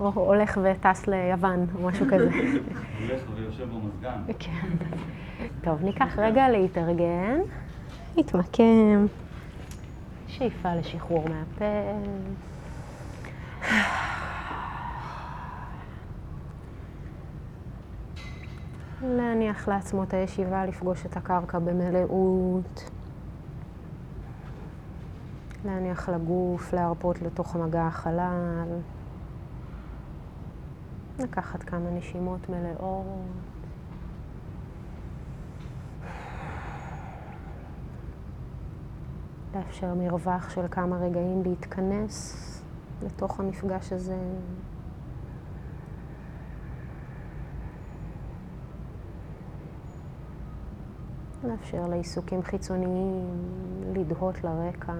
או הולך וטס ליוון, או משהו כזה. הולך ויושב במזגן. כן. טוב, ניקח רגע להתארגן, נתמקם, שאיפה לשחרור מהפה. להניח לעצמו את הישיבה, לפגוש את הקרקע במלאות. להניח לגוף, להרפות לתוך מגע החלל. לקחת כמה נשימות מלאות. לאפשר מרווח של כמה רגעים להתכנס לתוך המפגש הזה. לאפשר לעיסוקים חיצוניים לדהות לרקע.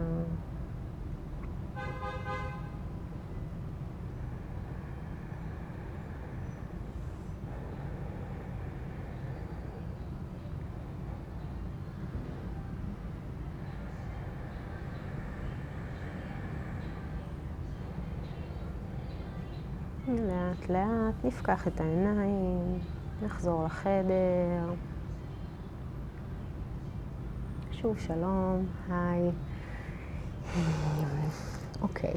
לאט לאט נפקח את העיניים, נחזור לחדר. שוב שלום, היי. אוקיי.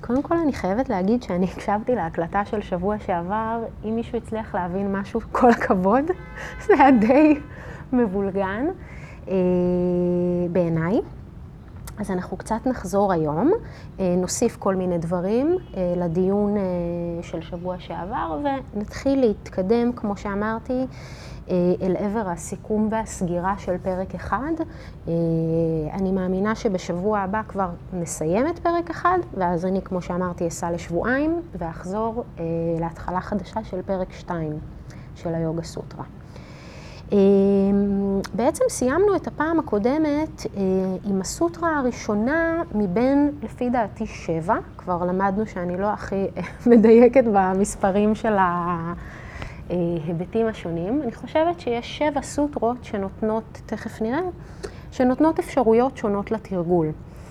קודם כל אני חייבת להגיד שאני הקשבתי להקלטה של שבוע שעבר, אם מישהו הצליח להבין משהו, כל הכבוד. זה היה די מבולגן אה, בעיניי. אז אנחנו קצת נחזור היום, אה, נוסיף כל מיני דברים אה, לדיון אה, של שבוע שעבר ונתחיל להתקדם, כמו שאמרתי, אל עבר הסיכום והסגירה של פרק אחד. אני מאמינה שבשבוע הבא כבר נסיים את פרק אחד, ואז אני, כמו שאמרתי, אסע לשבועיים ואחזור להתחלה חדשה של פרק שתיים של היוגה סוטרה. בעצם סיימנו את הפעם הקודמת אה, עם הסוטרה הראשונה מבין, לפי דעתי, שבע. כבר למדנו שאני לא הכי מדייקת במספרים של ההיבטים השונים. אני חושבת שיש שבע סוטרות שנותנות, תכף נראה, שנותנות אפשרויות שונות לתרגול.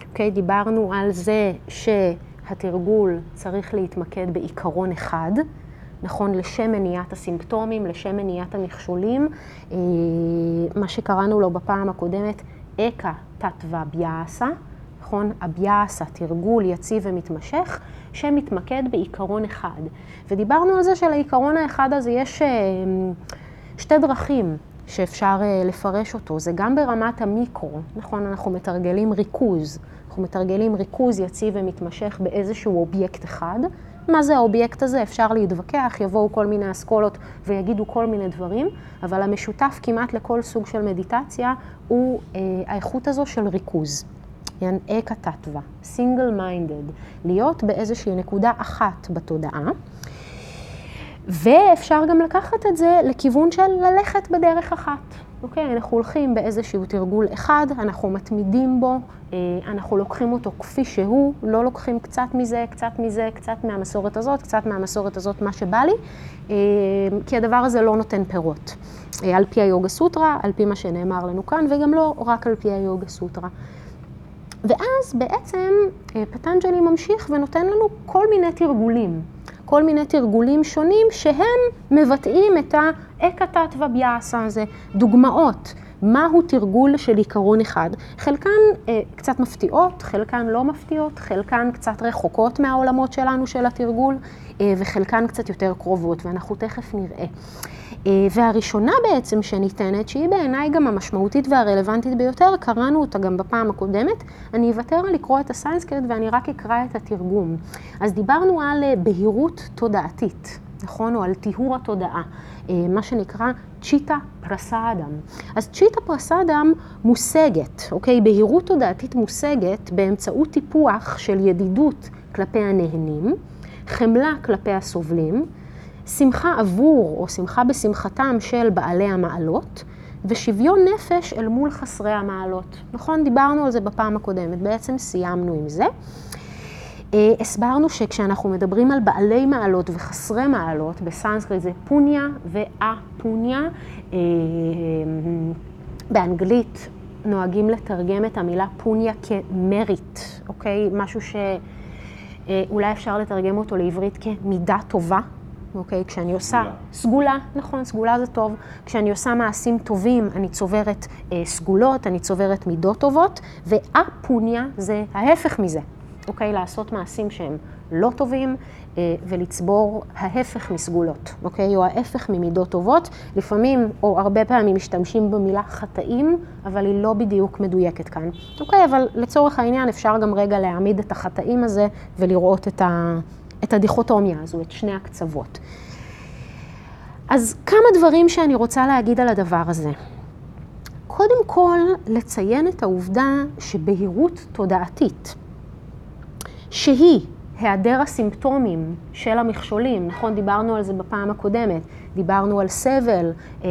אוקיי? Okay, דיברנו על זה שהתרגול צריך להתמקד בעיקרון אחד. נכון, לשם מניעת הסימפטומים, לשם מניעת המכשולים, אה, מה שקראנו לו בפעם הקודמת, אקה תתווה ביאסה, נכון, הביאסה, תרגול יציב ומתמשך, שמתמקד בעיקרון אחד. ודיברנו על זה שלעיקרון האחד הזה יש אה, שתי דרכים שאפשר אה, לפרש אותו, זה גם ברמת המיקרו, נכון, אנחנו מתרגלים ריכוז, אנחנו מתרגלים ריכוז יציב ומתמשך באיזשהו אובייקט אחד. מה זה האובייקט הזה? אפשר להתווכח, יבואו כל מיני אסכולות ויגידו כל מיני דברים, אבל המשותף כמעט לכל סוג של מדיטציה הוא אה, האיכות הזו של ריכוז. אקה תתווה, סינגל מיינדד, להיות באיזושהי נקודה אחת בתודעה. ואפשר גם לקחת את זה לכיוון של ללכת בדרך אחת. אוקיי? אנחנו הולכים באיזשהו תרגול אחד, אנחנו מתמידים בו, אה, אנחנו לוקחים אותו כפי שהוא, לא לוקחים קצת מזה, קצת מזה, קצת מהמסורת הזאת, קצת מהמסורת הזאת, מה שבא לי, אה, כי הדבר הזה לא נותן פירות. אה, על פי היוגה סוטרה, על פי מה שנאמר לנו כאן, וגם לא רק על פי היוגה סוטרה. ואז בעצם פטנג'לי ממשיך ונותן לנו כל מיני תרגולים. כל מיני תרגולים שונים שהם מבטאים את האקתת וביאסה הזה. דוגמאות, מהו תרגול של עיקרון אחד. חלקן אה, קצת מפתיעות, חלקן לא מפתיעות, חלקן קצת רחוקות מהעולמות שלנו של התרגול, אה, וחלקן קצת יותר קרובות, ואנחנו תכף נראה. אה, והראשונה בעצם שניתנת, שהיא בעיניי גם המשמעותית והרלוונטית ביותר, קראנו אותה גם בפעם הקודמת, אני אוותר לקרוא את הסנסקריט ואני רק אקרא את התרגום. אז דיברנו על אה, בהירות תודעתית, נכון? או על טיהור התודעה, אה, מה שנקרא צ'יטה פרסאדם. אז צ'יטה פרסאדם מושגת, אוקיי? בהירות תודעתית מושגת באמצעות טיפוח של ידידות כלפי הנהנים, חמלה כלפי הסובלים, שמחה עבור או שמחה בשמחתם של בעלי המעלות, ושוויון נפש אל מול חסרי המעלות. נכון? דיברנו על זה בפעם הקודמת, בעצם סיימנו עם זה. אה, הסברנו שכשאנחנו מדברים על בעלי מעלות וחסרי מעלות, בסנסקריט זה פוניה ואפוניה. אה, באנגלית נוהגים לתרגם את המילה פוניה כמריט, אוקיי? משהו ש... אה, אולי אפשר לתרגם אותו לעברית כמידה טובה, אוקיי? כשאני עושה... סגולה. סגולה, נכון, סגולה זה טוב. כשאני עושה מעשים טובים, אני צוברת אה, סגולות, אני צוברת מידות טובות, ואפוניה זה ההפך מזה, אוקיי? לעשות מעשים שהם לא טובים אה, ולצבור ההפך מסגולות, אוקיי? או ההפך ממידות טובות. לפעמים, או הרבה פעמים, משתמשים במילה חטאים, אבל היא לא בדיוק מדויקת כאן. אוקיי, אבל לצורך העניין אפשר גם רגע להעמיד את החטאים הזה ולראות את, ה, את הדיכוטומיה הזו, את שני הקצוות. אז כמה דברים שאני רוצה להגיד על הדבר הזה. קודם כל, לציין את העובדה שבהירות תודעתית, שהיא היעדר הסימפטומים של המכשולים, נכון? דיברנו על זה בפעם הקודמת, דיברנו על סבל, אה,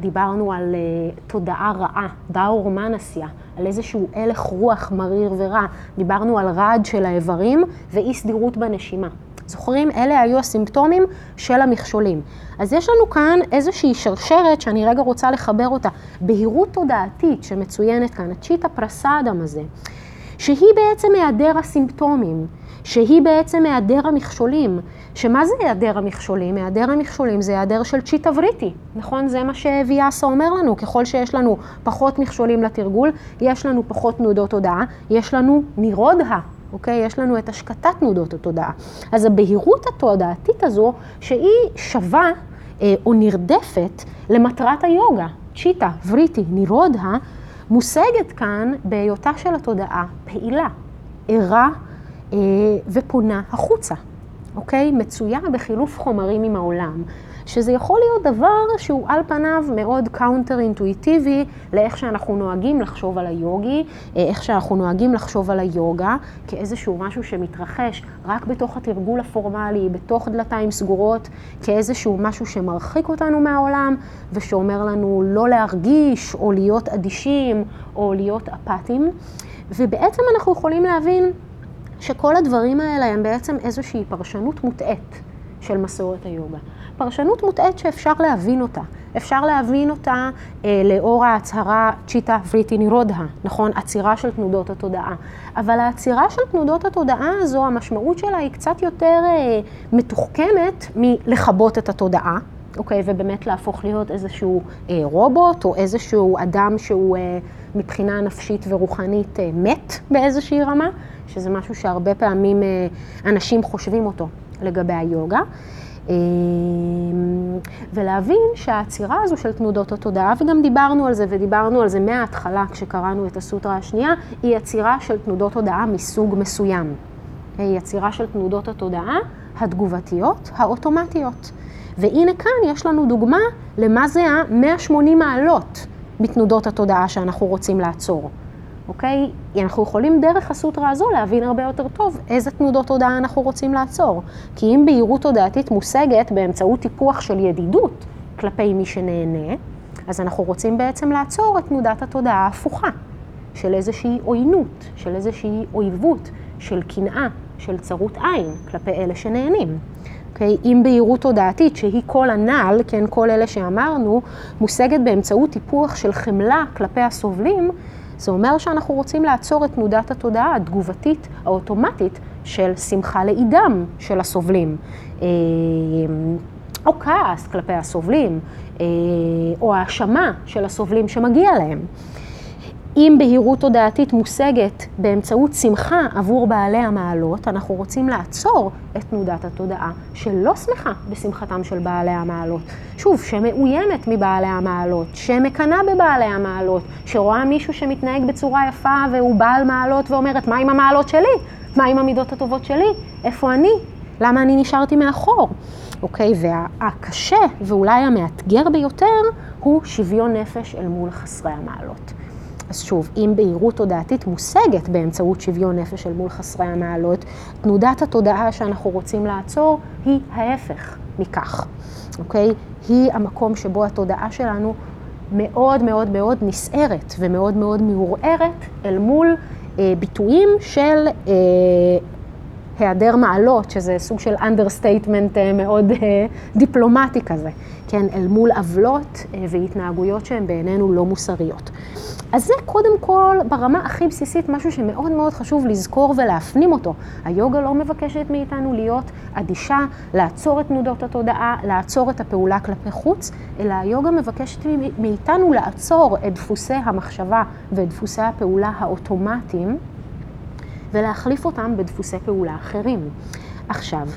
דיברנו על אה, תודעה רעה, דאור מנסיה, על איזשהו הלך רוח מריר ורע, דיברנו על רעד של האיברים ואי סדירות בנשימה. זוכרים? אלה היו הסימפטומים של המכשולים. אז יש לנו כאן איזושהי שרשרת שאני רגע רוצה לחבר אותה. בהירות תודעתית שמצוינת כאן, הצ'יטה פרסאדם הזה, שהיא בעצם היעדר הסימפטומים, שהיא בעצם היעדר המכשולים. שמה זה היעדר המכשולים? היעדר המכשולים זה היעדר של צ'יטה וריטי, נכון? זה מה שוויאסה אומר לנו. ככל שיש לנו פחות מכשולים לתרגול, יש לנו פחות תנודות תודעה, יש לנו נירודה. אוקיי? יש לנו את השקטת תנודות התודעה. אז הבהירות התודעתית הזו, שהיא שווה אה, או נרדפת למטרת היוגה, צ'יטה, וריטי, נירודה, מושגת כאן בהיותה של התודעה פעילה, ערה אה, ופונה החוצה, אוקיי? מצויה בחילוף חומרים עם העולם. שזה יכול להיות דבר שהוא על פניו מאוד counter אינטואיטיבי לאיך שאנחנו נוהגים לחשוב על היוגי, אה, איך שאנחנו נוהגים לחשוב על היוגה, כאיזשהו משהו שמתרחש רק בתוך התרגול הפורמלי, בתוך דלתיים סגורות, כאיזשהו משהו שמרחיק אותנו מהעולם, ושאומר לנו לא להרגיש, או להיות אדישים, או להיות אפאתיים. ובעצם אנחנו יכולים להבין שכל הדברים האלה הם בעצם איזושהי פרשנות מוטעית של מסורת היוגה. פרשנות מוטעית שאפשר להבין אותה. אפשר להבין אותה אה, לאור ההצהרה צ'יטה וריטי נירודה, נכון? עצירה של תנודות התודעה. אבל העצירה של תנודות התודעה הזו, המשמעות שלה היא קצת יותר אה, מתוחכמת מלכבות את התודעה. אוקיי, ובאמת להפוך להיות איזשהו אה, רובוט או איזשהו אדם שהוא אה, מבחינה נפשית ורוחנית אה, מת באיזושהי רמה, שזה משהו שהרבה פעמים אה, אנשים חושבים אותו לגבי היוגה. אה, ולהבין שהעצירה הזו של תנודות התודעה, וגם דיברנו על זה, ודיברנו על זה מההתחלה כשקראנו את הסוטרה השנייה, היא עצירה של תנודות תודעה מסוג מסוים. היא עצירה של תנודות התודעה התגובתיות, האוטומטיות. והנה כאן יש לנו דוגמה למה זה ה-180 מעלות מתנודות התודעה שאנחנו רוצים לעצור. אוקיי? אנחנו יכולים דרך הסוטרה הזו להבין הרבה יותר טוב איזה תנודות תודעה אנחנו רוצים לעצור. כי אם בהירות תודעתית מושגת באמצעות טיפוח של ידידות כלפי מי שנהנה, אז אנחנו רוצים בעצם לעצור את תנודת התודעה ההפוכה, של איזושהי עוינות, של איזושהי אויבות, של קנאה, של צרות עין כלפי אלה שנהנים. אוקיי? אם בהירות תודעתית, שהיא כל הנ"ל, כן, כל אלה שאמרנו, מושגת באמצעות טיפוח של חמלה כלפי הסובלים, זה אומר שאנחנו רוצים לעצור את תנודת התודעה התגובתית האוטומטית של שמחה לאידם של הסובלים, אה, או כעס כלפי הסובלים, אה, או האשמה של הסובלים שמגיע להם. אם בהירות תודעתית מושגת באמצעות שמחה עבור בעלי המעלות, אנחנו רוצים לעצור את תנודת התודעה שלא שמחה בשמחתם של בעלי המעלות. שוב, שמאוימת מבעלי המעלות, שמקנאה בבעלי המעלות, שרואה מישהו שמתנהג בצורה יפה והוא בעל מעלות ואומרת, מה עם המעלות שלי? מה עם המידות הטובות שלי? איפה אני? למה אני נשארתי מאחור? אוקיי, והקשה ואולי המאתגר ביותר הוא שוויון נפש אל מול חסרי המעלות. אז שוב, אם בהירות תודעתית מושגת באמצעות שוויון נפש אל מול חסרי המעלות, תנודת התודעה שאנחנו רוצים לעצור היא ההפך מכך, אוקיי? היא המקום שבו התודעה שלנו מאוד מאוד מאוד נסערת ומאוד מאוד מעורערת אל מול אה, ביטויים של אה, היעדר מעלות, שזה סוג של understatement מאוד דיפלומטי כזה, כן, אל מול עוולות והתנהגויות שהן בעינינו לא מוסריות. אז זה קודם כל ברמה הכי בסיסית משהו שמאוד מאוד חשוב לזכור ולהפנים אותו. היוגה לא מבקשת מאיתנו להיות אדישה, לעצור את תנודות התודעה, לעצור את הפעולה כלפי חוץ, אלא היוגה מבקשת מאיתנו לעצור את דפוסי המחשבה ואת דפוסי הפעולה האוטומטיים ולהחליף אותם בדפוסי פעולה אחרים. עכשיו,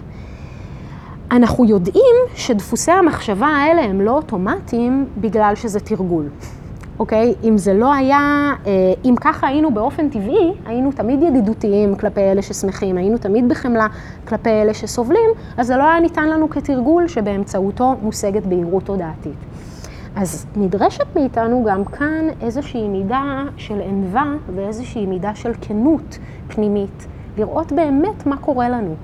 אנחנו יודעים שדפוסי המחשבה האלה הם לא אוטומטיים בגלל שזה תרגול. אוקיי? אם זה לא היה, אה, אם ככה היינו באופן טבעי, היינו תמיד ידידותיים כלפי אלה ששמחים, היינו תמיד בחמלה כלפי אלה שסובלים, אז זה לא היה ניתן לנו כתרגול שבאמצעותו מושגת בהירות תודעתית. אז נדרשת מאיתנו גם כאן איזושהי מידה של ענווה ואיזושהי מידה של כנות פנימית, לראות באמת מה קורה לנו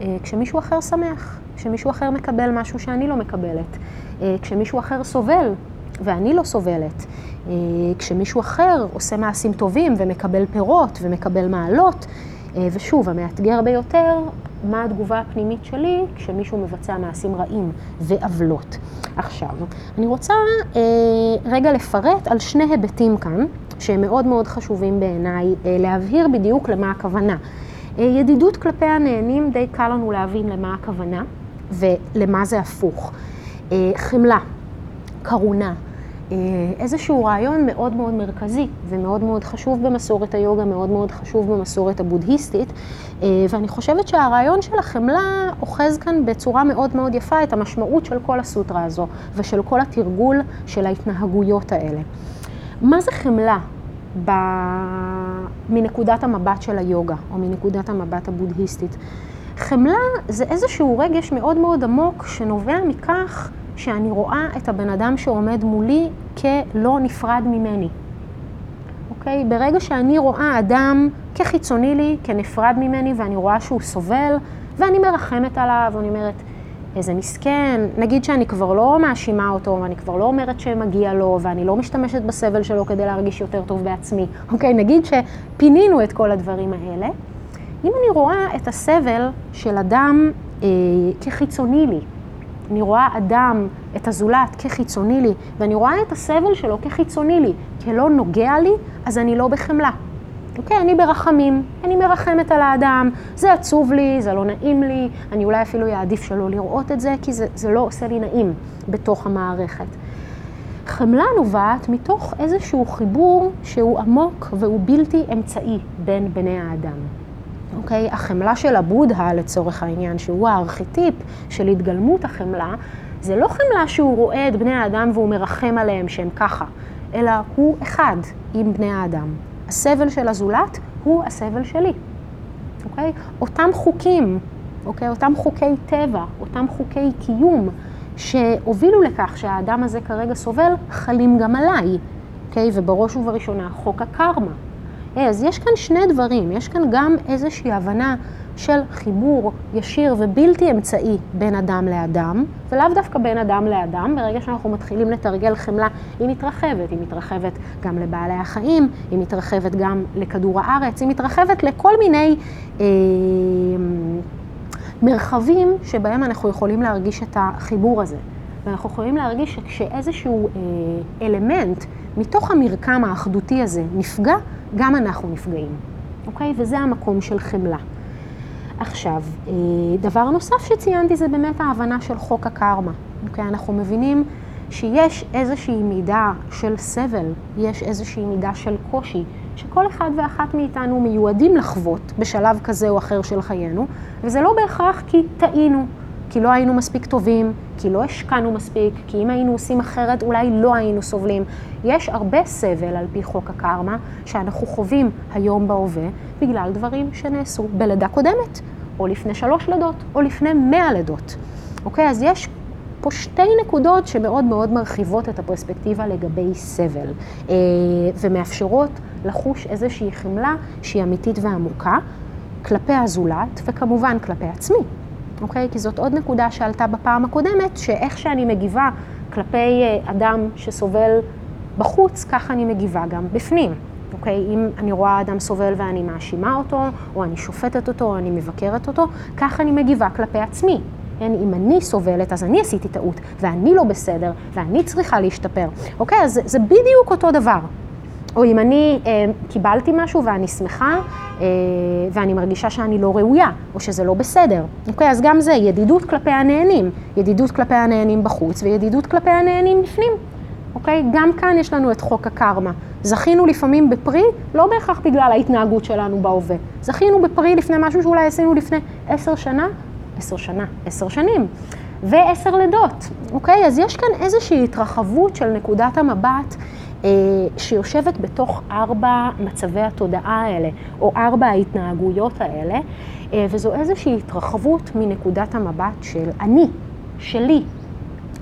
אה, כשמישהו אחר שמח, כשמישהו אחר מקבל משהו שאני לא מקבלת, אה, כשמישהו אחר סובל ואני לא סובלת. אה, כשמישהו אחר עושה מעשים טובים ומקבל פירות ומקבל מעלות, אה, ושוב, המאתגר ביותר, מה התגובה הפנימית שלי כשמישהו מבצע מעשים רעים ועוולות. עכשיו, אני רוצה אה, רגע לפרט על שני היבטים כאן, שהם מאוד מאוד חשובים בעיניי להבהיר בדיוק למה הכוונה. ידידות כלפי הנהנים, די קל לנו להבין למה הכוונה ולמה זה הפוך. חמלה, קרונה, איזשהו רעיון מאוד מאוד מרכזי ומאוד מאוד חשוב במסורת היוגה, מאוד מאוד חשוב במסורת הבודהיסטית, אה, ואני חושבת שהרעיון של החמלה אוחז כאן בצורה מאוד מאוד יפה את המשמעות של כל הסוטרה הזו ושל כל התרגול של ההתנהגויות האלה. מה זה חמלה ב... מנקודת המבט של היוגה או מנקודת המבט הבודהיסטית? חמלה זה איזשהו רגש מאוד מאוד עמוק שנובע מכך שאני רואה את הבן אדם שעומד מולי כלא נפרד ממני. אוקיי? ברגע שאני רואה אדם כחיצוני לי, כנפרד ממני, ואני רואה שהוא סובל, ואני מרחמת עליו, ואני אומרת, איזה מסכן, נגיד שאני כבר לא מאשימה אותו, ואני כבר לא אומרת שמגיע לו, ואני לא משתמשת בסבל שלו כדי להרגיש יותר טוב בעצמי, אוקיי? נגיד שפינינו את כל הדברים האלה. אם אני רואה את הסבל של אדם אה, כחיצוני לי, אני רואה אדם, את הזולת, כחיצוני לי, ואני רואה את הסבל שלו כחיצוני לי, כלא נוגע לי, אז אני לא בחמלה. אוקיי, אני ברחמים, אני מרחמת על האדם, זה עצוב לי, זה לא נעים לי, אני אולי אפילו אעדיף שלא לראות את זה, כי זה, זה לא עושה לי נעים בתוך המערכת. חמלה נובעת מתוך איזשהו חיבור שהוא עמוק והוא בלתי אמצעי בין בני האדם. אוקיי? החמלה של הבודהה לצורך העניין, שהוא הארכיטיפ של התגלמות החמלה, זה לא חמלה שהוא רואה את בני האדם והוא מרחם עליהם שהם ככה, אלא הוא אחד עם בני האדם. הסבל של הזולת הוא הסבל שלי, אוקיי? אותם חוקים, אוקיי? אותם חוקי טבע, אותם חוקי קיום שהובילו לכך שהאדם הזה כרגע סובל, חלים גם עליי, אוקיי? ובראש ובראשונה חוק הקרמה. אז יש כאן שני דברים, יש כאן גם איזושהי הבנה של חיבור ישיר ובלתי אמצעי בין אדם לאדם, ולאו דווקא בין אדם לאדם, ברגע שאנחנו מתחילים לתרגל חמלה, היא מתרחבת, היא מתרחבת גם לבעלי החיים, היא מתרחבת גם לכדור הארץ, היא מתרחבת לכל מיני אה, מרחבים שבהם אנחנו יכולים להרגיש את החיבור הזה. ואנחנו יכולים להרגיש שכשאיזשהו אה, אלמנט מתוך המרקם האחדותי הזה נפגע, גם אנחנו נפגעים, אוקיי? וזה המקום של חמלה. עכשיו, אה, דבר נוסף שציינתי זה באמת ההבנה של חוק הקרמה. אוקיי? אנחנו מבינים שיש איזושהי מידה של סבל, יש איזושהי מידה של קושי, שכל אחד ואחת מאיתנו מיועדים לחוות בשלב כזה או אחר של חיינו, וזה לא בהכרח כי טעינו, כי לא היינו מספיק טובים, כי לא השקענו מספיק, כי אם היינו עושים אחרת אולי לא היינו סובלים. יש הרבה סבל על פי חוק הקרמה שאנחנו חווים היום בהווה בגלל דברים שנעשו בלידה קודמת, או לפני שלוש לידות, או לפני מאה לידות. אוקיי? אז יש פה שתי נקודות שמאוד מאוד מרחיבות את הפרספקטיבה לגבי סבל, אה, ומאפשרות לחוש איזושהי חמלה שהיא אמיתית ועמוקה כלפי הזולת, וכמובן כלפי עצמי. אוקיי? כי זאת עוד נקודה שעלתה בפעם הקודמת, שאיך שאני מגיבה כלפי אה, אדם שסובל בחוץ, ככה אני מגיבה גם בפנים. אוקיי? אוקיי? אם אני רואה אדם סובל ואני מאשימה אותו, או אני שופטת אותו, או אני מבקרת אותו, כך אני מגיבה כלפי עצמי. כן, אם אני סובלת, אז אני עשיתי טעות, ואני לא בסדר, ואני צריכה להשתפר. אוקיי? אז זה בדיוק אותו דבר. או אם אני אה, קיבלתי משהו ואני שמחה, אה, ואני מרגישה שאני לא ראויה, או שזה לא בסדר. אוקיי? אז גם זה, ידידות כלפי הנהנים. ידידות כלפי הנהנים בחוץ, וידידות כלפי הנהנים בפנים. אוקיי? גם כאן יש לנו את חוק הקרמה. זכינו לפעמים בפרי, לא בהכרח בגלל ההתנהגות שלנו בהווה. זכינו בפרי לפני משהו שאולי עשינו לפני עשר שנה, עשר שנה, עשר שנים, ועשר לידות, אוקיי? אז יש כאן איזושהי התרחבות של נקודת המבט שיושבת בתוך ארבע מצבי התודעה האלה, או ארבע ההתנהגויות האלה, אה, וזו איזושהי התרחבות מנקודת המבט של אני, שלי,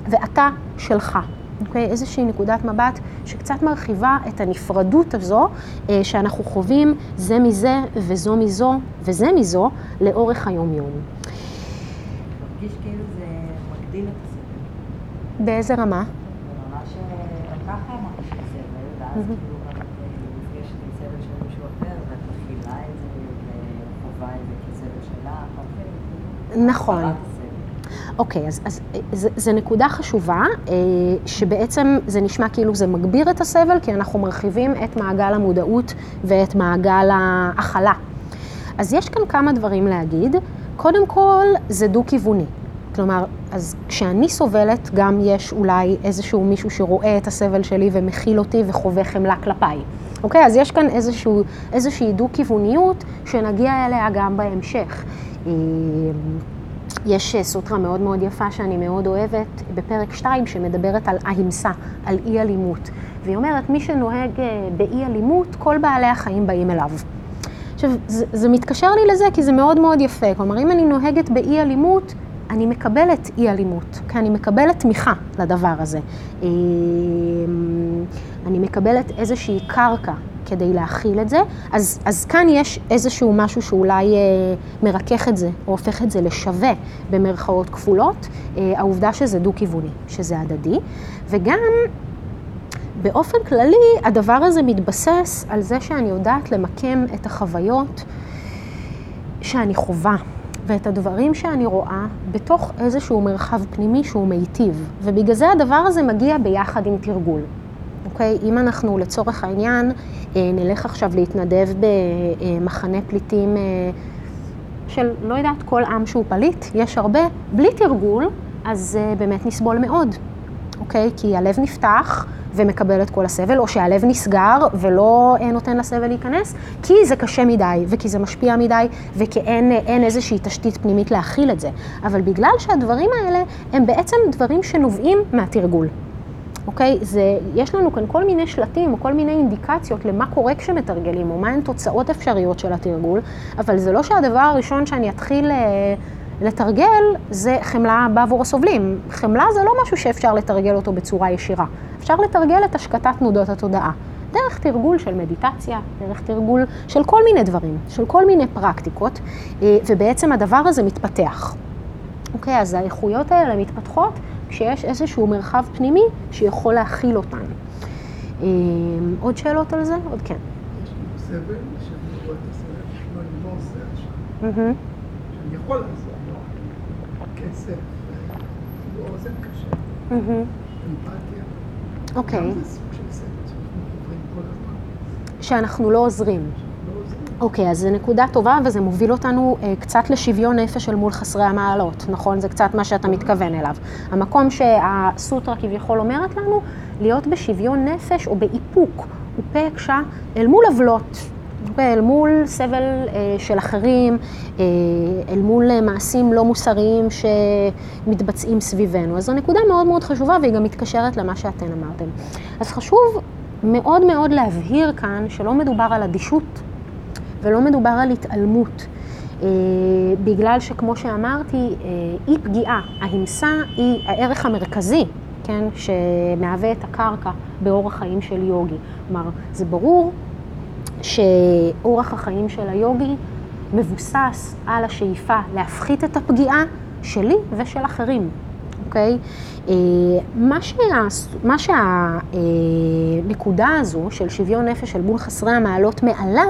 ואתה שלך. אוקיי? איזושהי נקודת מבט שקצת מרחיבה את הנפרדות הזו אה, שאנחנו חווים זה מזה וזו מזו וזה מזו לאורך היום-יום. מרגיש כאילו זה מגדיל את הסבל. באיזה רמה? ברמה שגם ככה את סבל, ואז. כאילו את אה, נפגשת עם סבל של מישהו אחר, ואת מכילה את זה, וחווה את זה כסבל שלך, אוקיי? נכון. הגברת הסבל. אוקיי, אז, אז זה, זה נקודה חשובה, אה, שבעצם זה נשמע כאילו זה מגביר את הסבל, כי אנחנו מרחיבים את מעגל המודעות ואת מעגל ההכלה. אז יש כאן כמה דברים להגיד. קודם כל, זה דו-כיווני. כלומר, אז כשאני סובלת, גם יש אולי איזשהו מישהו שרואה את הסבל שלי ומכיל אותי וחווה חמלה כלפיי. אוקיי? אז יש כאן איזשהו, איזושהי דו-כיווניות שנגיע אליה גם בהמשך. אה, יש סוטרה מאוד מאוד יפה שאני מאוד אוהבת בפרק 2 שמדברת על אהימסה, על אי אלימות. והיא אומרת, מי שנוהג אה, באי אלימות, כל בעלי החיים באים אליו. עכשיו, זה, זה מתקשר לי לזה כי זה מאוד מאוד יפה. כלומר, אם אני נוהגת באי אלימות, אני מקבלת אי אלימות, כי אני מקבלת תמיכה לדבר הזה. אה, אני מקבלת איזושהי קרקע כדי להכיל את זה, אז, אז כאן יש איזשהו משהו שאולי אה, מרכך את זה, או הופך את זה לשווה במרכאות כפולות, אה, העובדה שזה דו-כיווני, שזה הדדי, וגם באופן כללי הדבר הזה מתבסס על זה שאני יודעת למקם את החוויות שאני חווה. ואת הדברים שאני רואה בתוך איזשהו מרחב פנימי שהוא מיטיב. ובגלל זה הדבר הזה מגיע ביחד עם תרגול. אוקיי? אם אנחנו לצורך העניין אה, נלך עכשיו להתנדב במחנה פליטים אה, של לא יודעת כל עם שהוא פליט, יש הרבה, בלי תרגול, אז אה, באמת נסבול מאוד. אוקיי? כי הלב נפתח ומקבל את כל הסבל, או שהלב נסגר ולא אה, נותן לסבל להיכנס, כי זה קשה מדי, וכי זה משפיע מדי, וכי אין, אה, אין איזושהי תשתית פנימית להכיל את זה. אבל בגלל שהדברים האלה הם בעצם דברים שנובעים מהתרגול. אוקיי? זה, יש לנו כאן כל מיני שלטים או כל מיני אינדיקציות למה קורה כשמתרגלים, או מהן תוצאות אפשריות של התרגול, אבל זה לא שהדבר הראשון שאני אתחיל אה, לתרגל זה חמלה בעבור הסובלים. חמלה זה לא משהו שאפשר לתרגל אותו בצורה ישירה. אפשר לתרגל את השקטת תנודות התודעה. דרך תרגול של מדיטציה, דרך תרגול של כל מיני דברים, של כל מיני פרקטיקות, אה, ובעצם הדבר הזה מתפתח. אוקיי, אז האיכויות האלה מתפתחות כשיש איזשהו מרחב פנימי שיכול להכיל אותן. אה, עוד לא שאלות על זה? עוד כן. יש לי סבל, שאני רואה את הסבל, לא, אני לא עושה עכשיו. שאני יכול לעזור, לא, כסף, אפילו אוזן קשה. אמפתיה. אוקיי, שאנחנו לא עוזרים. לא. אוקיי, אז זו נקודה טובה וזה מוביל אותנו אה, קצת לשוויון נפש אל מול חסרי המעלות, נכון? זה קצת מה שאתה מתכוון אליו. המקום שהסוטרה כביכול אומרת לנו, להיות בשוויון נפש או באיפוק ופקשה אל מול עוולות. אל מול סבל אה, של אחרים, אה, אל מול אה, מעשים לא מוסריים שמתבצעים סביבנו. אז זו נקודה מאוד מאוד חשובה והיא גם מתקשרת למה שאתן אמרתם. אז חשוב מאוד מאוד להבהיר כאן שלא מדובר על אדישות ולא מדובר על התעלמות. אה, בגלל שכמו שאמרתי, אה, אי פגיעה, ההמסה היא הערך המרכזי, כן, שמהווה את הקרקע באורח חיים של יוגי. כלומר, זה ברור שאורח החיים של היוגי מבוסס על השאיפה להפחית את הפגיעה שלי ושל אחרים. אוקיי? אה, מה שה- מה שהנקודה הזו של שוויון נפש אל מול חסרי המעלות מעלה,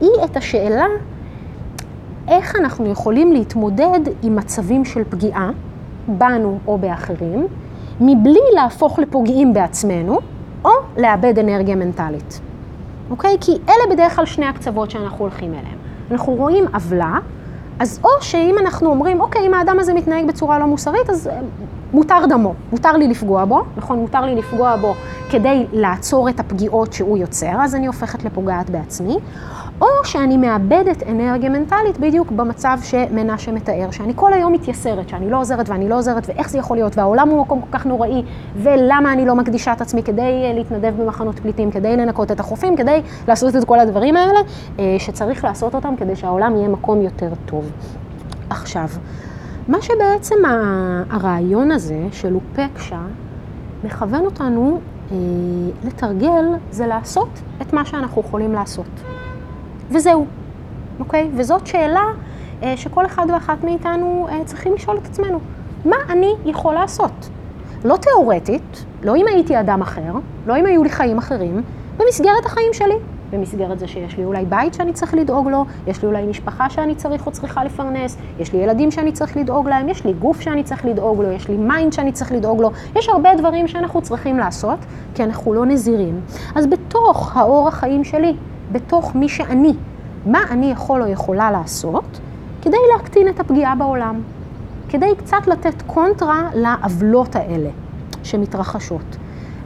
היא את השאלה איך אנחנו יכולים להתמודד עם מצבים של פגיעה, בנו או באחרים, מבלי להפוך לפוגעים בעצמנו, או לאבד אנרגיה מנטלית. אוקיי? כי אלה בדרך כלל שני הקצוות שאנחנו הולכים אליהם. אנחנו רואים עוולה, אז או שאם אנחנו אומרים, אוקיי, אם האדם הזה מתנהג בצורה לא מוסרית, אז אה, מותר דמו, מותר לי לפגוע בו, נכון? מותר לי לפגוע בו כדי לעצור את הפגיעות שהוא יוצר, אז אני הופכת לפוגעת בעצמי. או שאני מאבדת אנרגיה מנטלית בדיוק במצב שמנשה מתאר, שאני כל היום מתייסרת, שאני לא עוזרת ואני לא עוזרת, ואיך זה יכול להיות, והעולם הוא מקום כל כך נוראי, ולמה אני לא מקדישה את עצמי כדי אה, להתנדב במחנות פליטים, כדי לנקות את החופים, כדי לעשות את כל הדברים האלה, אה, שצריך לעשות אותם כדי שהעולם יהיה מקום יותר טוב. עכשיו, מה שבעצם הרעיון הזה של אופקשה מכוון אותנו אה, לתרגל, זה לעשות את מה שאנחנו יכולים לעשות. וזהו, אוקיי? וזאת שאלה אה, שכל אחד ואחת מאיתנו אה, צריכים לשאול את עצמנו. מה אני יכול לעשות? לא תיאורטית, לא אם הייתי אדם אחר, לא אם היו לי חיים אחרים, במסגרת החיים שלי. במסגרת זה שיש לי אולי בית שאני צריך לדאוג לו, יש לי אולי משפחה שאני צריך או צריכה לפרנס, יש לי ילדים שאני צריך לדאוג להם, יש לי גוף שאני צריך לדאוג לו, יש לי mind שאני צריך לדאוג לו, יש הרבה דברים שאנחנו צריכים לעשות, כי אנחנו לא נזירים. אז בתוך האורח חיים שלי, בתוך מי שאני, מה אני יכול או יכולה לעשות כדי להקטין את הפגיעה בעולם, כדי קצת לתת קונטרה לעוולות האלה שמתרחשות.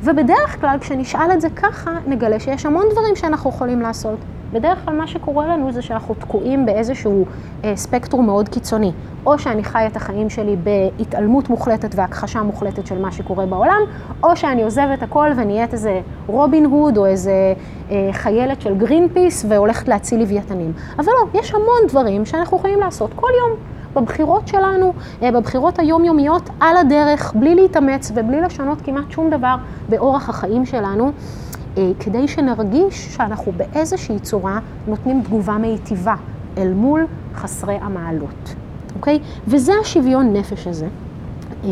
ובדרך כלל כשנשאל את זה ככה, נגלה שיש המון דברים שאנחנו יכולים לעשות. בדרך כלל מה שקורה לנו זה שאנחנו תקועים באיזשהו אה, ספקטרום מאוד קיצוני. או שאני חי את החיים שלי בהתעלמות מוחלטת והכחשה מוחלטת של מה שקורה בעולם, או שאני עוזבת הכל ונהיית איזה רובין הוד או איזה אה, חיילת של גרין פיס והולכת להציל לוויתנים. אבל לא, יש המון דברים שאנחנו יכולים לעשות כל יום. בבחירות שלנו, אה, בבחירות היומיומיות, על הדרך, בלי להתאמץ ובלי לשנות כמעט שום דבר באורח החיים שלנו, כדי שנרגיש שאנחנו באיזושהי צורה נותנים תגובה מיטיבה אל מול חסרי המעלות, אוקיי? וזה השוויון נפש הזה. אה,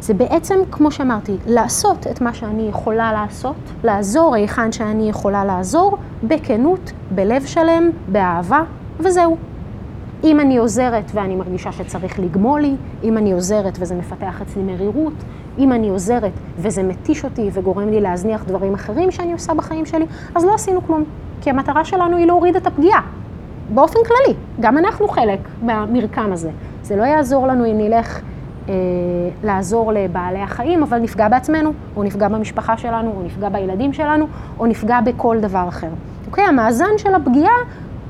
זה בעצם, כמו שאמרתי, לעשות את מה שאני יכולה לעשות, לעזור היכן שאני יכולה לעזור, בכנות, בלב שלם, באהבה, וזהו. אם אני עוזרת ואני מרגישה שצריך לגמול לי, אם אני עוזרת וזה מפתח אצלי מרירות, אם אני עוזרת וזה מתיש אותי וגורם לי להזניח דברים אחרים שאני עושה בחיים שלי, אז לא עשינו כלום. כי המטרה שלנו היא להוריד את הפגיעה. באופן כללי, גם אנחנו חלק מהמרקם הזה. זה לא יעזור לנו אם נלך אה, לעזור לבעלי החיים, אבל נפגע בעצמנו, או נפגע במשפחה שלנו, או נפגע בילדים שלנו, או נפגע בכל דבר אחר. אוקיי? המאזן של הפגיעה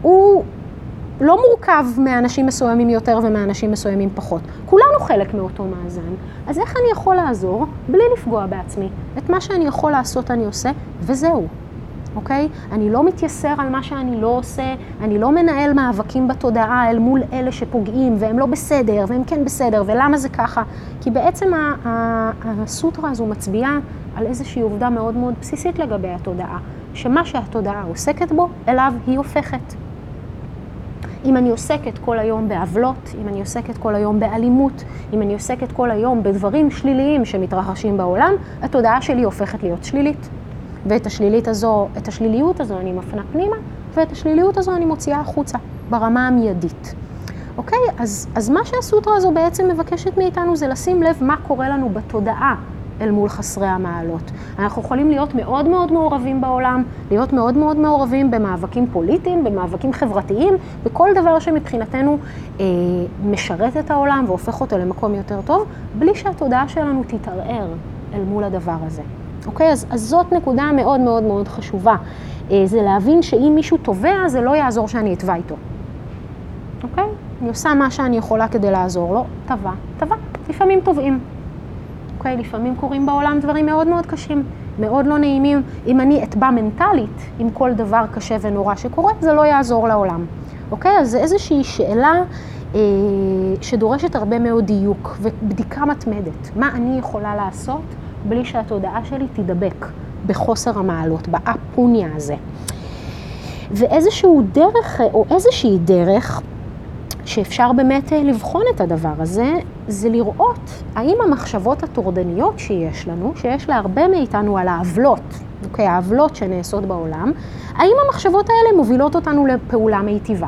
הוא לא מורכב מאנשים מסוימים יותר ומאנשים מסוימים פחות. כולנו חלק מאותו מאזן. אז איך אני יכול לעזור בלי לפגוע בעצמי? את מה שאני יכול לעשות אני עושה, וזהו. אוקיי? אני לא מתייסר על מה שאני לא עושה, אני לא מנהל מאבקים בתודעה אל מול אלה שפוגעים, והם לא בסדר, והם כן בסדר, ולמה זה ככה? כי בעצם הסוטרה הזו מצביעה על איזושהי עובדה מאוד מאוד בסיסית לגבי התודעה, שמה שהתודעה עוסקת בו, אליו היא הופכת. אם אני עוסקת כל היום בעוולות, אם אני עוסקת כל היום באלימות, אם אני עוסקת כל היום בדברים שליליים שמתרחשים בעולם, התודעה שלי הופכת להיות שלילית. ואת השלילית הזו, את השליליות הזו אני מפנה פנימה, ואת השליליות הזו אני מוציאה החוצה, ברמה המיידית. אוקיי? אז, אז מה שהסוטרה הזו בעצם מבקשת מאיתנו זה לשים לב מה קורה לנו בתודעה אל מול חסרי המעלות. אנחנו יכולים להיות מאוד מאוד מעורבים בעולם, להיות מאוד מאוד מעורבים במאבקים פוליטיים, במאבקים חברתיים, בכל דבר שמבחינתנו אה, משרת את העולם והופך אותו למקום יותר טוב, בלי שהתודעה שלנו תתערער אל מול הדבר הזה. אוקיי? אז, אז זאת נקודה מאוד מאוד מאוד חשובה. אה, זה להבין שאם מישהו תובע, זה לא יעזור שאני אתבע איתו. אוקיי? אני עושה מה שאני יכולה כדי לעזור לו, תבע, תבע. לפעמים תובעים. אוקיי? לפעמים קורים בעולם דברים מאוד מאוד קשים, מאוד לא נעימים. אם אני אתבע מנטלית עם כל דבר קשה ונורא שקורה, זה לא יעזור לעולם. אוקיי? אז זה איזושהי שאלה אה, שדורשת הרבה מאוד דיוק ובדיקה מתמדת. מה אני יכולה לעשות בלי שהתודעה שלי תידבק בחוסר המעלות, באפוניה הזה. ואיזשהו דרך, או איזושהי דרך, שאפשר באמת אה, לבחון את הדבר הזה, זה לראות האם המחשבות הטורדניות שיש לנו, שיש להרבה מאיתנו על העוולות, אוקיי, העוולות שנעשות בעולם, האם המחשבות האלה מובילות אותנו לפעולה מיטיבה?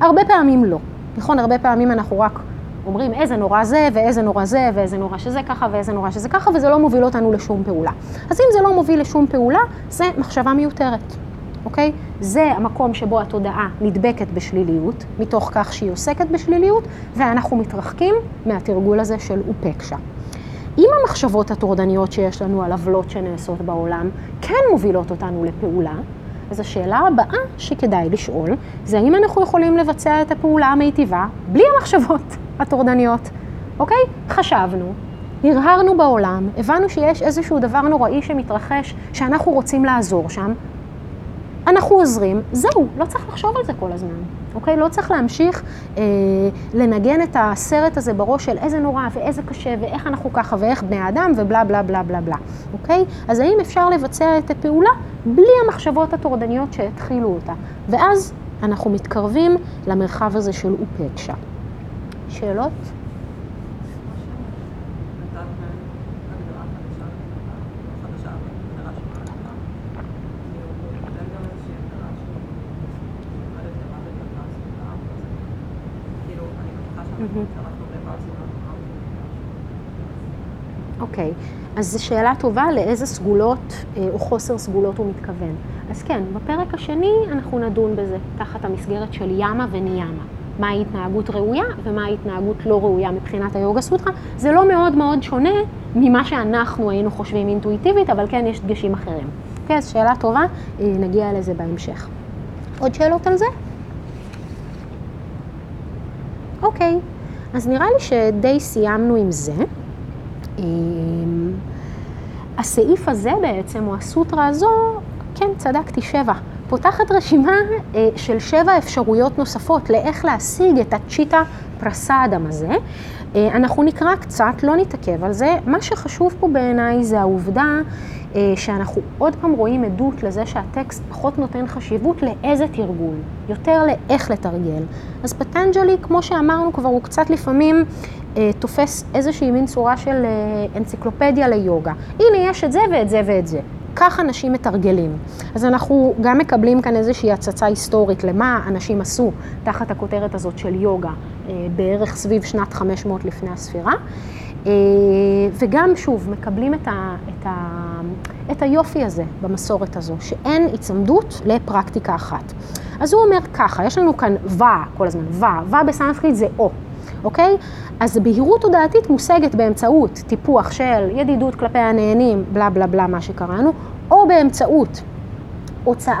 הרבה פעמים לא. נכון, הרבה פעמים אנחנו רק אומרים איזה נורא זה, ואיזה נורא זה, ואיזה נורא שזה ככה, ואיזה נורא שזה ככה, וזה לא מוביל אותנו לשום פעולה. אז אם זה לא מוביל לשום פעולה, זה מחשבה מיותרת, אוקיי? זה המקום שבו התודעה נדבקת בשליליות, מתוך כך שהיא עוסקת בשליליות, ואנחנו מתרחקים מהתרגול הזה של אופקשה. אם המחשבות הטורדניות שיש לנו על עוולות שנעשות בעולם כן מובילות אותנו לפעולה, אז השאלה הבאה שכדאי לשאול, זה האם אנחנו יכולים לבצע את הפעולה המיטיבה בלי המחשבות הטורדניות, אוקיי? חשבנו, הרהרנו בעולם, הבנו שיש איזשהו דבר נוראי שמתרחש, שאנחנו רוצים לעזור שם, אנחנו עוזרים, זהו, לא צריך לחשוב על זה כל הזמן, אוקיי? לא צריך להמשיך אה, לנגן את הסרט הזה בראש של איזה נורא ואיזה קשה ואיך אנחנו ככה ואיך בני אדם ובלה בלה בלה בלה בלה, אוקיי? אז האם אפשר לבצע את הפעולה בלי המחשבות הטורדניות שהתחילו אותה? ואז אנחנו מתקרבים למרחב הזה של אופקשה. שאלות? אוקיי, אז זו שאלה טובה לאיזה סגולות אה, או חוסר סגולות הוא מתכוון. אז כן, בפרק השני אנחנו נדון בזה, תחת המסגרת של ימה וניימה. מהי התנהגות ראויה ומהי התנהגות לא ראויה מבחינת היוגה סוטרה. זה לא מאוד מאוד שונה ממה שאנחנו היינו חושבים אינטואיטיבית, אבל כן יש דגשים אחרים. אוקיי, אז שאלה טובה, אה, נגיע לזה בהמשך. עוד שאלות על זה? אוקיי, אז נראה לי שדי סיימנו עם זה. הסעיף הזה בעצם, או הסוטרה הזו, כן, צדקתי, שבע. פותחת רשימה אה, של שבע אפשרויות נוספות לאיך להשיג את הצ'יטה פרסאדם הזה. אה, אנחנו נקרא קצת, לא נתעכב על זה. מה שחשוב פה בעיניי זה העובדה אה, שאנחנו עוד פעם רואים עדות לזה שהטקסט פחות נותן חשיבות לאיזה תרגול, יותר לאיך לתרגל. אז פטנג'לי, כמו שאמרנו כבר, הוא קצת לפעמים תופס איזושהי מין צורה של אנציקלופדיה ליוגה. הנה, יש את זה ואת זה ואת זה. כך אנשים מתרגלים. אז אנחנו גם מקבלים כאן איזושהי הצצה היסטורית למה אנשים עשו תחת הכותרת הזאת של יוגה, אה, בערך סביב שנת 500 לפני הספירה. וגם, שוב, מקבלים את, ה, את, ה, את היופי הזה במסורת הזו, שאין היצמדות לפרקטיקה אחת. אז הוא אומר ככה, יש לנו כאן ווה כל הזמן, ווה, ווה בסנסקריט זה או, אוקיי? אז בהירות תודעתית מושגת באמצעות טיפוח של ידידות כלפי הנהנים, בלה בלה בלה, מה שקראנו, או באמצעות הוצאת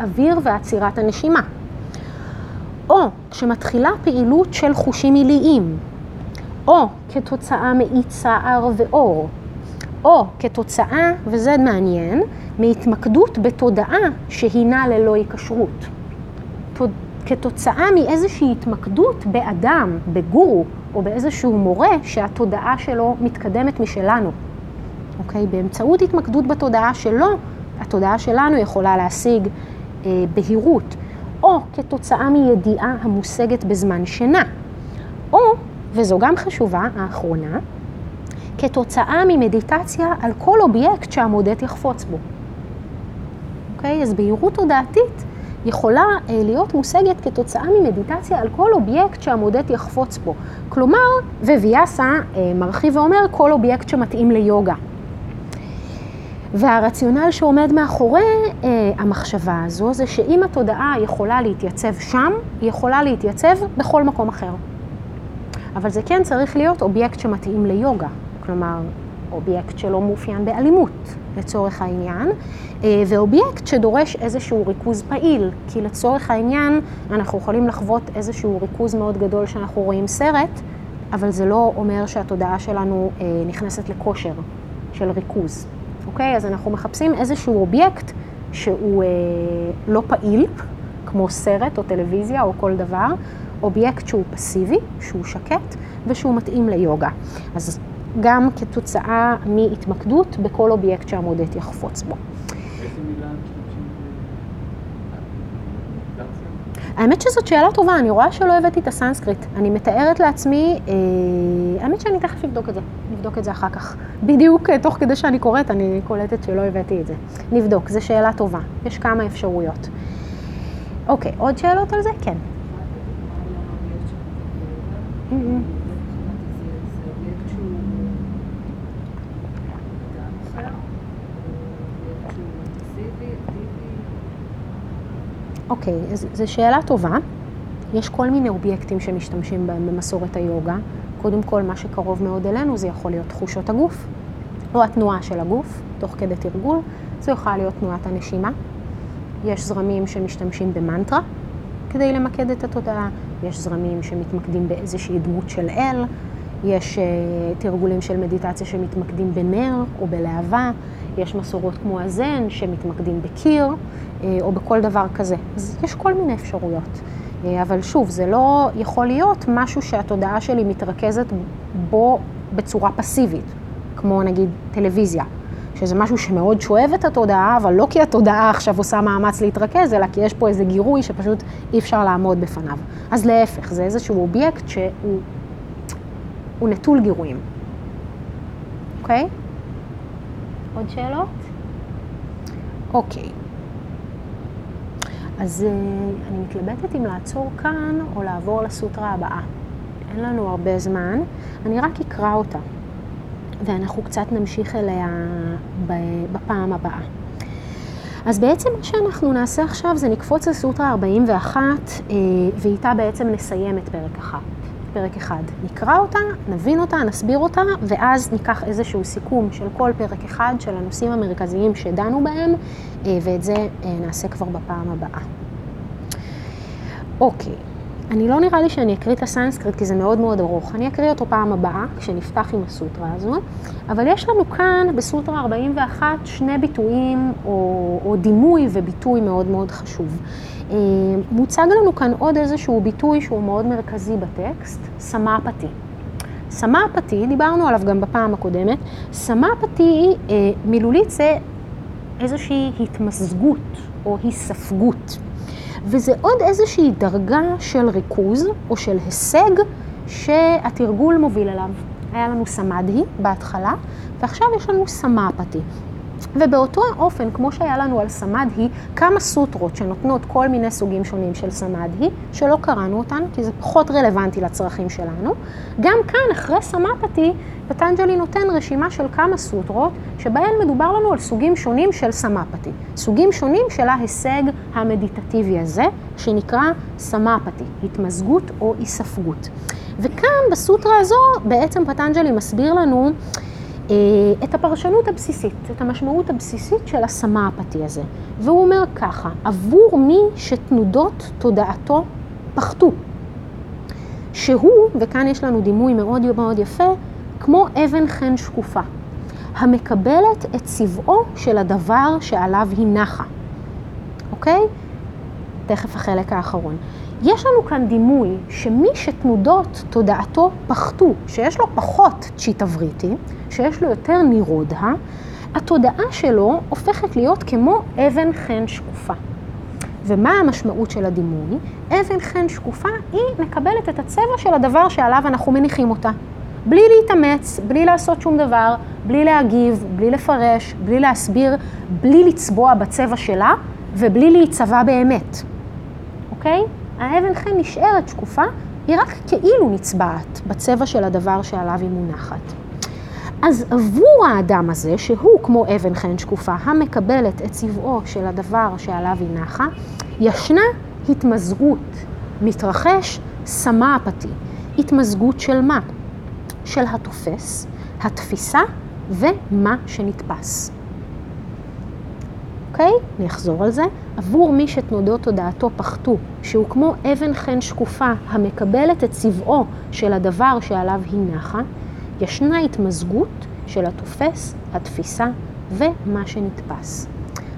אוויר ועצירת הנשימה. או כשמתחילה פעילות של חושים עיליים, או כתוצאה מאי צער ואור, או כתוצאה, וזה מעניין, מהתמקדות בתודעה שהינה ללא היקשרות. כתוצאה מאיזושהי התמקדות באדם, בגורו, או באיזשהו מורה שהתודעה שלו מתקדמת משלנו. אוקיי? באמצעות התמקדות בתודעה שלו, התודעה שלנו יכולה להשיג אה, בהירות, או כתוצאה מידיעה המושגת בזמן שינה, או, וזו גם חשובה, האחרונה, כתוצאה ממדיטציה על כל אובייקט שהמודט יחפוץ בו. אוקיי? אז בהירות תודעתית יכולה אה, להיות מושגת כתוצאה ממדיטציה על כל אובייקט שהמודט יחפוץ בו. כלומר, וויאסה אה, מרחיב ואומר כל אובייקט שמתאים ליוגה. והרציונל שעומד מאחורי אה, המחשבה הזו זה שאם התודעה יכולה להתייצב שם, היא יכולה להתייצב בכל מקום אחר. אבל זה כן צריך להיות אובייקט שמתאים ליוגה. כלומר, אובייקט שלא מאופיין באלימות, לצורך העניין, אה, ואובייקט שדורש איזשהו ריכוז פעיל, כי לצורך העניין אנחנו יכולים לחוות איזשהו ריכוז מאוד גדול שאנחנו רואים סרט, אבל זה לא אומר שהתודעה שלנו אה, נכנסת לכושר של ריכוז, אוקיי? אז אנחנו מחפשים איזשהו אובייקט שהוא אה, לא פעיל, כמו סרט או טלוויזיה או כל דבר, אובייקט שהוא פסיבי, שהוא שקט ושהוא מתאים ליוגה. אז גם כתוצאה מהתמקדות בכל אובייקט שהמודט יחפוץ בו. האמת שזאת שאלה טובה, אני רואה שלא הבאתי את הסנסקריט. אני מתארת לעצמי, אה, האמת שאני תכף אבדוק את זה, נבדוק את זה אחר כך. בדיוק אה, תוך כדי שאני קוראת, אני קולטת שלא הבאתי את זה. נבדוק, זו שאלה טובה, יש כמה אפשרויות. אוקיי, עוד שאלות על זה? כן. Mm-hmm. אוקיי, אז זו שאלה טובה. יש כל מיני אובייקטים שמשתמשים בהם במסורת היוגה. קודם כל, מה שקרוב מאוד אלינו זה יכול להיות תחושות הגוף, או התנועה של הגוף, תוך כדי תרגול. זו יכולה להיות תנועת הנשימה. יש זרמים שמשתמשים במנטרה כדי למקד את התודעה, יש זרמים שמתמקדים באיזושהי דמות של אל, יש uh, תרגולים של מדיטציה שמתמקדים בנר או בלהבה, יש מסורות כמו הזן שמתמקדים בקיר uh, או בכל דבר כזה. אז יש כל מיני אפשרויות. Uh, אבל שוב, זה לא יכול להיות משהו שהתודעה שלי מתרכזת בו בצורה פסיבית, כמו נגיד טלוויזיה. שזה משהו שמאוד שואב את התודעה, אבל לא כי התודעה עכשיו עושה מאמץ להתרכז, אלא כי יש פה איזה גירוי שפשוט אי אפשר לעמוד בפניו. אז להפך, זה איזשהו אובייקט שהוא נטול גירויים. אוקיי? עוד שאלות? אוקיי. אז אני מתלבטת אם לעצור כאן או לעבור לסוטרה הבאה. אין לנו הרבה זמן, אני רק אקרא אותה. ואנחנו קצת נמשיך אליה בפעם הבאה. אז בעצם מה שאנחנו נעשה עכשיו זה נקפוץ לסוטרה 41, ואיתה בעצם נסיים את פרק אחד. פרק אחד. נקרא אותה, נבין אותה, נסביר אותה, ואז ניקח איזשהו סיכום של כל פרק אחד של הנושאים המרכזיים שדנו בהם, ואת זה נעשה כבר בפעם הבאה. אוקיי. אני לא נראה לי שאני אקריא את הסנסקריט כי זה מאוד מאוד ארוך. אני אקריא אותו פעם הבאה, כשנפתח עם הסוטרה הזו. אבל יש לנו כאן בסוטרה 41 שני ביטויים, או, או דימוי וביטוי מאוד מאוד חשוב. מוצג לנו כאן עוד איזשהו ביטוי שהוא מאוד מרכזי בטקסט, סמאפתי. סמאפתי, דיברנו עליו גם בפעם הקודמת, סמאפתי מילולית זה איזושהי התמזגות או היספגות. וזה עוד איזושהי דרגה של ריכוז או של הישג שהתרגול מוביל אליו. היה לנו סמדהי בהתחלה, ועכשיו יש לנו סמאפתי. ובאותו האופן, כמו שהיה לנו על סמדהי, כמה סוטרות שנותנות כל מיני סוגים שונים של סמדהי, שלא קראנו אותן, כי זה פחות רלוונטי לצרכים שלנו. גם כאן, אחרי סמאפתי, פטנג'לי נותן רשימה של כמה סוטרות, שבהן מדובר לנו על סוגים שונים של סמאפתי. סוגים שונים של ההישג המדיטטיבי הזה, שנקרא סמאפתי, התמזגות או היספגות. וכאן, בסוטרה הזו, בעצם פטנג'לי מסביר לנו את הפרשנות הבסיסית, את המשמעות הבסיסית של הסמאפתי הזה. והוא אומר ככה, עבור מי שתנודות תודעתו פחתו, שהוא, וכאן יש לנו דימוי מאוד מאוד יפה, כמו אבן חן שקופה, המקבלת את צבעו של הדבר שעליו היא נחה. אוקיי? תכף החלק האחרון. יש לנו כאן דימוי שמי שתנודות תודעתו פחתו, שיש לו פחות צ'יטה וריטי, שיש לו יותר נירודה, התודעה שלו הופכת להיות כמו אבן חן שקופה. ומה המשמעות של הדימוי? אבן חן שקופה היא מקבלת את הצבע של הדבר שעליו אנחנו מניחים אותה. בלי להתאמץ, בלי לעשות שום דבר, בלי להגיב, בלי לפרש, בלי להסביר, בלי לצבוע בצבע שלה ובלי להיצבע באמת. אוקיי? האבן חן נשארת שקופה, היא רק כאילו נצבעת בצבע של הדבר שעליו היא מונחת. אז עבור האדם הזה, שהוא כמו אבן חן שקופה, המקבלת את צבעו של הדבר שעליו היא נחה, ישנה התמזגות, מתרחש סמאפתי. התמזגות של מה? של התופס, התפיסה ומה שנתפס. אוקיי? אני אחזור על זה. עבור מי שתנודות תודעתו פחתו, שהוא כמו אבן חן שקופה המקבלת את צבעו של הדבר שעליו היא נחה, ישנה התמזגות של התופס, התפיסה ומה שנתפס.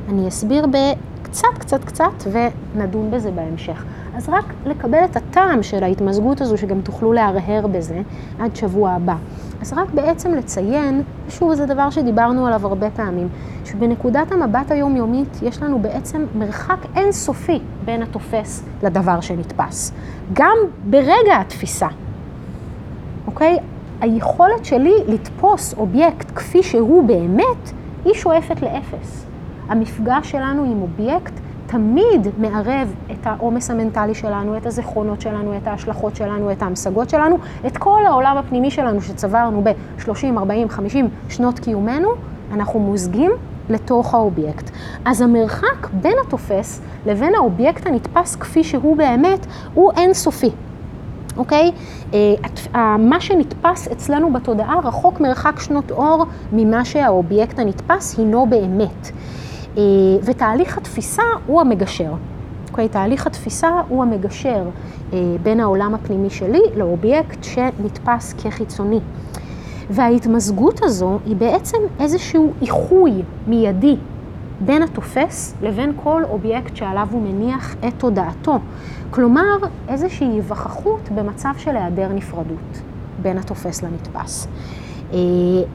אני אסביר בקצת קצת קצת ונדון בזה בהמשך. אז רק לקבל את הטעם של ההתמזגות הזו, שגם תוכלו להרהר בזה עד שבוע הבא. אז רק בעצם לציין, שוב, זה דבר שדיברנו עליו הרבה פעמים, שבנקודת המבט היומיומית יש לנו בעצם מרחק אינסופי בין התופס לדבר שנתפס. גם ברגע התפיסה, אוקיי? היכולת שלי לתפוס אובייקט כפי שהוא באמת, היא שואפת לאפס. המפגש שלנו עם אובייקט תמיד מערב את העומס המנטלי שלנו, את הזיכרונות שלנו, את ההשלכות שלנו, את ההמשגות שלנו, את כל העולם הפנימי שלנו שצברנו ב-30, 40, 50 שנות קיומנו, אנחנו מוזגים לתוך האובייקט. אז המרחק בין התופס לבין האובייקט הנתפס כפי שהוא באמת, הוא אינסופי. אוקיי? אה, מה שנתפס אצלנו בתודעה רחוק מרחק שנות אור ממה שהאובייקט הנתפס הינו באמת. אה, ותהליך התפיסה הוא המגשר. אוקיי? תהליך התפיסה הוא המגשר אה, בין העולם הפנימי שלי לאובייקט שנתפס כחיצוני. וההתמזגות הזו היא בעצם איזשהו איחוי מיידי בין התופס לבין כל אובייקט שעליו הוא מניח את תודעתו. כלומר, איזושהי היווכחות במצב של היעדר נפרדות בין התופס לנתפס. אה,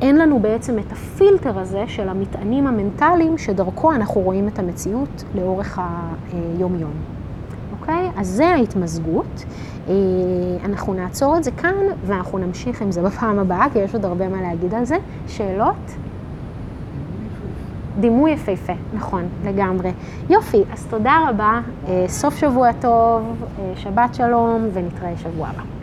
אין לנו בעצם את הפילטר הזה של המטענים המנטליים שדרכו אנחנו רואים את המציאות לאורך היום-יום. אוקיי? אז זה ההתמזגות. אה, אנחנו נעצור את זה כאן ואנחנו נמשיך עם זה בפעם הבאה, כי יש עוד הרבה מה להגיד על זה. שאלות? דימוי יפהפה, נכון, לגמרי. יופי, אז תודה רבה, אה, סוף שבוע טוב, שבת שלום, ונתראה שבוע הבא.